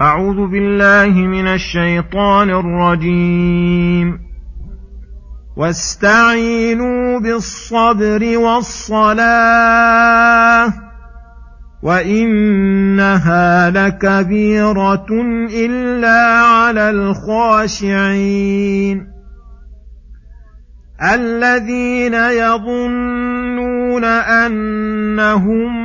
أعوذ بالله من الشيطان الرجيم. واستعينوا بالصبر والصلاة وإنها لكبيرة إلا على الخاشعين. الذين يظنون أنهم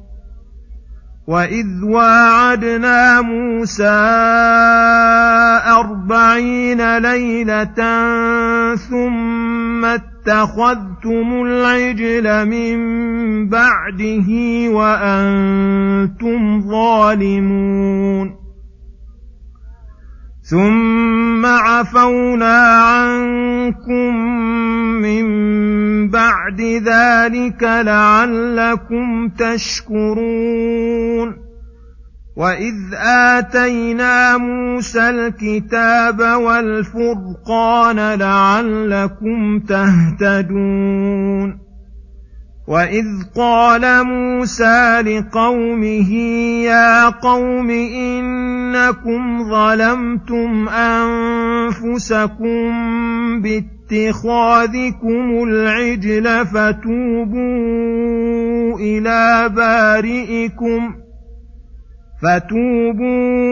واذ واعدنا موسى اربعين ليله ثم اتخذتم العجل من بعده وأنتم ظالمون ثم عفونا عنكم من بعد ذلك لعلكم تشكرون. واذ اتينا موسى الكتاب والفرقان لعلكم تهتدون. واذ قال موسى لقومه يا قوم إنكم ظلمتم أنفسكم باتخاذكم العجل فتوبوا إلى بارئكم فتوبوا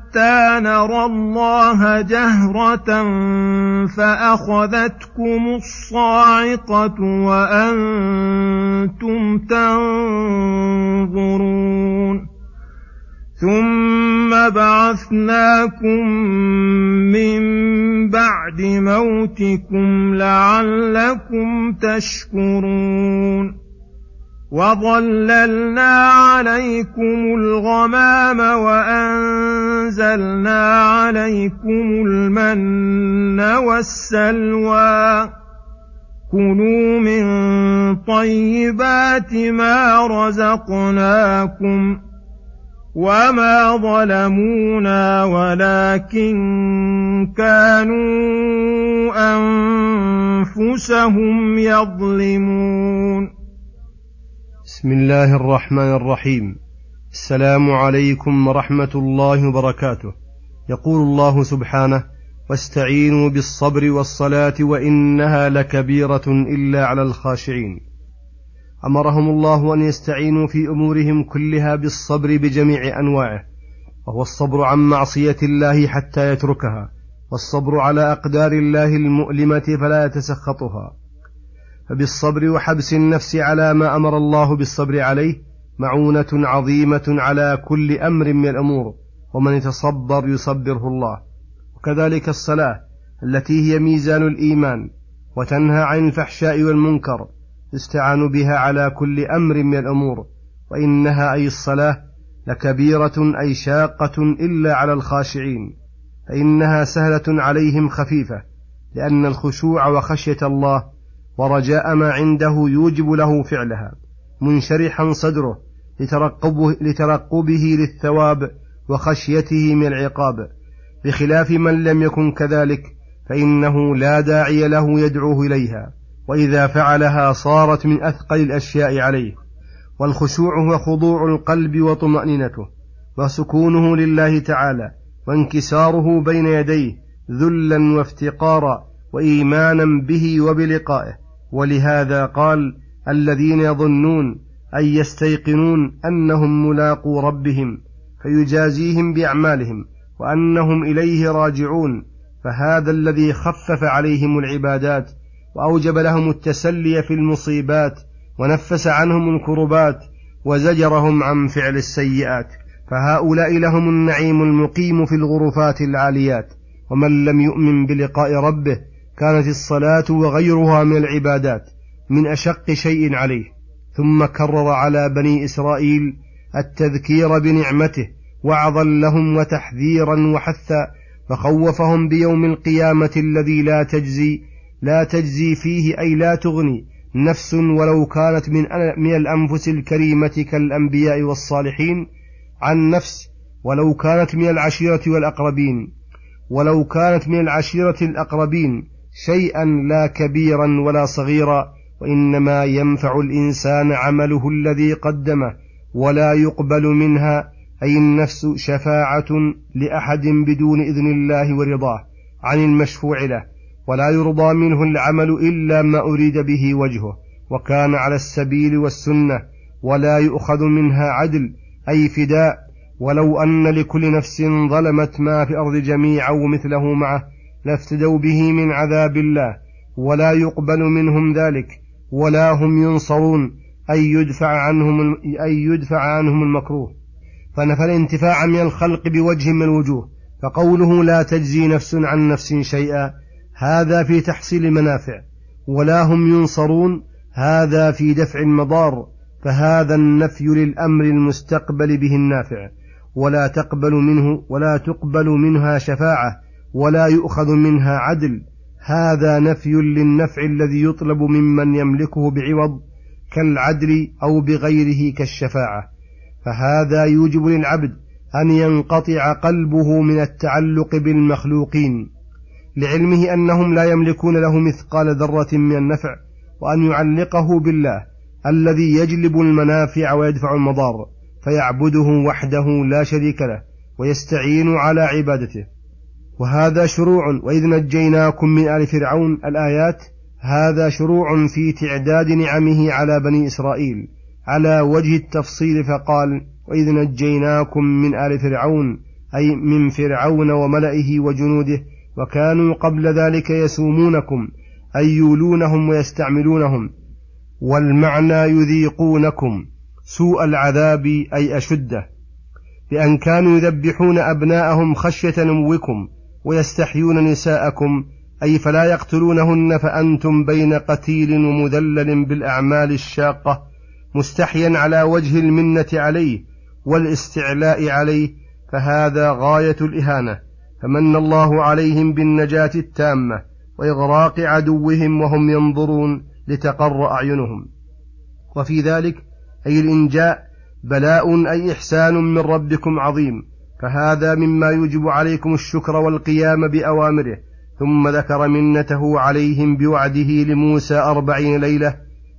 نرى الله جهره فاخذتكم الصاعقه وأنتم تنظرون ثم بعثناكم من بعد موتكم لعلكم تشكرون وظللنا عليكم الغمام وانزلنا عليكم المن والسلوى. كلوا من طيبات ما رزقناكم وما ظلمونا ولكن كانوا أنفسهم يظلمون. بسم الله الرحمن الرحيم. السلام عليكم ورحمة الله وبركاته. يقول الله سبحانه واستعينوا بالصبر والصلاة وإنها لكبيرة إلا على الخاشعين. أمرهم الله أن يستعينوا في أمورهم كلها بالصبر بجميع أنواعه وهو الصبر عن معصية الله حتى يتركها والصبر على أقدار الله المؤلمة فلا يتسخطها فبالصبر وحبس النفس على ما أمر الله بالصبر عليه معونة عظيمة على كل أمر من الأمور ومن يتصبر يصبره الله. وكذلك الصلاة التي هي ميزان الإيمان وتنهى عن الفحشاء والمنكر يستعان بها على كل أمر من الأمور. وإنها أي الصلاة لكبيرة أي شاقة إلا على الخاشعين. فإنها سهلة عليهم خفيفة لأن الخشوع وخشية الله ورجاء ما عنده يوجب له فعلها. منشرحا صدره لترقبه, لترقبه للثواب وخشيته من العقاب. بخلاف من لم يكن كذلك فإنه لا داعي له يدعوه إليها وإذا فعلها صارت من أثقل الأشياء عليه. والخشوع هو خضوع القلب وطمأنينته وسكونه لله تعالى وانكساره بين يديه ذلا وافتقارا وإيمانا به وبلقائه. ولهذا قال الذين يظنون أي يستيقنون أنهم ملاقو ربهم فيجازيهم بأعمالهم وأنهم إليه راجعون فهذا الذي خفف عليهم العبادات وأوجب لهم التسلي في المصيبات ونفس عنهم الكربات وزجرهم عن فعل السيئات فهؤلاء لهم النعيم المقيم في الغرفات العاليات ومن لم يؤمن بلقاء ربه كانت الصلاة وغيرها من العبادات من أشق شيء عليه. ثم كرر على بني إسرائيل التذكير بنعمته وعظا لهم وتحذيرا وحثا فخوفهم بيوم القيامة الذي لا تجزي لا تجزي فيه أي لا تغني نفس ولو كانت من من الأنفس الكريمة كالأنبياء والصالحين عن نفس ولو كانت من العشيرة والأقربين ولو كانت من العشيرة الأقربين شيئا لا كبيرا ولا صغيرا. وإنما ينفع الإنسان عمله الذي قدمه ولا يقبل منها أي النفس شفاعة لأحد بدون إذن الله ورضاه عن المشفوع له ولا يرضى منه العمل إلا ما أريد به وجهه وكان على السبيل والسنة ولا يؤخذ منها عدل أي فداء ولو أن لكل نفس ظلمت ما في الأرض جميعا ومثله معه لافتدوا به من عذاب الله ولا يقبل منهم ذلك. ولا هم ينصرون أي يدفع عنهم أي يدفع عنهم المكروه. فنفى الانتفاع من الخلق بوجه من الوجوه فقوله لا تجزي نفس عن نفس شيئا هذا في تحصيل المنافع. ولا هم ينصرون هذا في دفع المضار فهذا النفي للأمر المستقبل به النافع. ولا تقبل منه ولا تقبل منها شفاعة ولا يؤخذ منها عدل. هذا نفي للنفع الذي يطلب ممن يملكه بعوض كالعدل أو بغيره كالشفاعة. فهذا يوجب للعبد أن ينقطع قلبه من التعلق بالمخلوقين لعلمه أنهم لا يملكون له مثقال ذرة من النفع وأن يعلقه بالله الذي يجلب المنافع ويدفع المضار فيعبده وحده لا شريك له ويستعين على عبادته. وهذا شروع وإذ نجيناكم من آل فرعون الآيات هذا شروع في تعداد نعمه على بني إسرائيل على وجه التفصيل فقال وإذ نجيناكم من آل فرعون أي من فرعون وملئه وجنوده وكانوا قبل ذلك يسومونكم أي يولونهم ويستعملونهم والمعنى يذيقونكم سوء العذاب أي أشده بأن كانوا يذبحون أبناءهم خشية نموكم ويستحيون نساءكم أي فلا يقتلونهن فأنتم بين قتيل ومذلل بالأعمال الشاقة مستحيا على وجه المنة عليه والاستعلاء عليه فهذا غاية الإهانة فمن الله عليهم بالنجاة التامة وإغراق عدوهم وهم ينظرون لتقر أعينهم. وفي ذلك أي الإنجاء بلاء أي إحسان من ربكم عظيم. فهذا مما يوجب عليكم الشكر والقيام بأوامره. ثم ذكر منته عليهم بوعده لموسى أربعين ليلة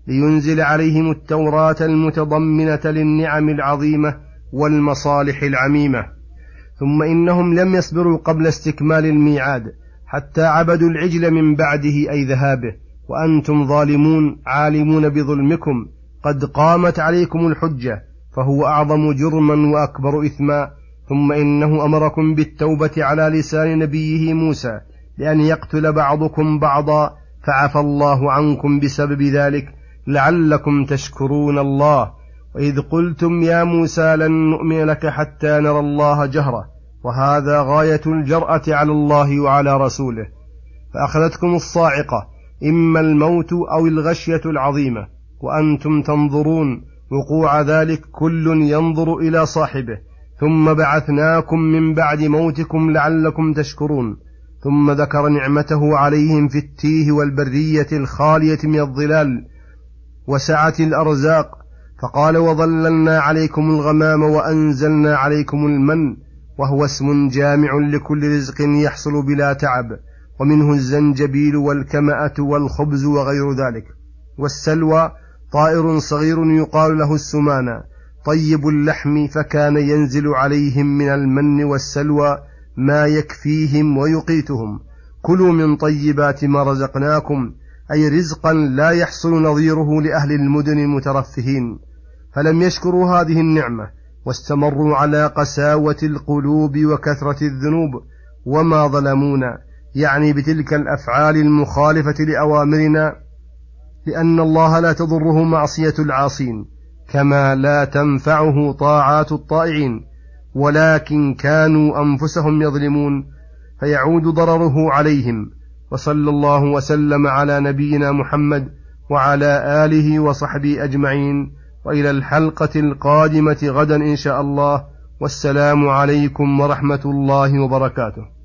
لينزل عليهم التوراة المتضمنة للنعم العظيمة والمصالح العميمة. ثم إنهم لم يصبروا قبل استكمال الميعاد حتى عبدوا العجل من بعده أي ذهابه. وأنتم ظالمون عالمون بظلمكم. قد قامت عليكم الحجة فهو أعظم جرما وأكبر إثما. ثم إنه أمركم بالتوبة على لسان نبيه موسى لأن يقتل بعضكم بعضا فعفى الله عنكم بسبب ذلك لعلكم تشكرون الله وإذ قلتم يا موسى لن نؤمن لك حتى نرى الله جهرة وهذا غاية الجرأة على الله وعلى رسوله فأخذتكم الصاعقة إما الموت أو الغشية العظيمة وأنتم تنظرون وقوع ذلك كل ينظر إلى صاحبه ثم بعثناكم من بعد موتكم لعلكم تشكرون. ثم ذكر نعمته عليهم في التيه والبرية الخالية من الظلال وسعه الأرزاق. فقال وظللنا عليكم الغمام وأنزلنا عليكم المن وهو اسم جامع لكل رزق يحصل بلا تعب ومنه الزنجبيل والكمأة والخبز وغير ذلك. والسلوى طائر صغير يقال له السمانة طيب اللحم فكان ينزل عليهم من المن والسلوى ما يكفيهم ويقيتهم. كلوا من طيبات ما رزقناكم أي رزقا لا يحصل نظيره لأهل المدن المترفهين. فلم يشكروا هذه النعمة واستمروا على قساوة القلوب وكثرة الذنوب. وما ظلمونا يعني بتلك الأفعال المخالفة لأوامرنا لأن الله لا تضره معصية العاصين. كما لا تنفعه طاعات الطائعين ولكن كانوا أنفسهم يظلمون فيعود ضرره عليهم وصلى الله وسلم على نبينا محمد وعلى آله وصحبه أجمعين وإلى الحلقة القادمة غدا إن شاء الله والسلام عليكم ورحمة الله وبركاته.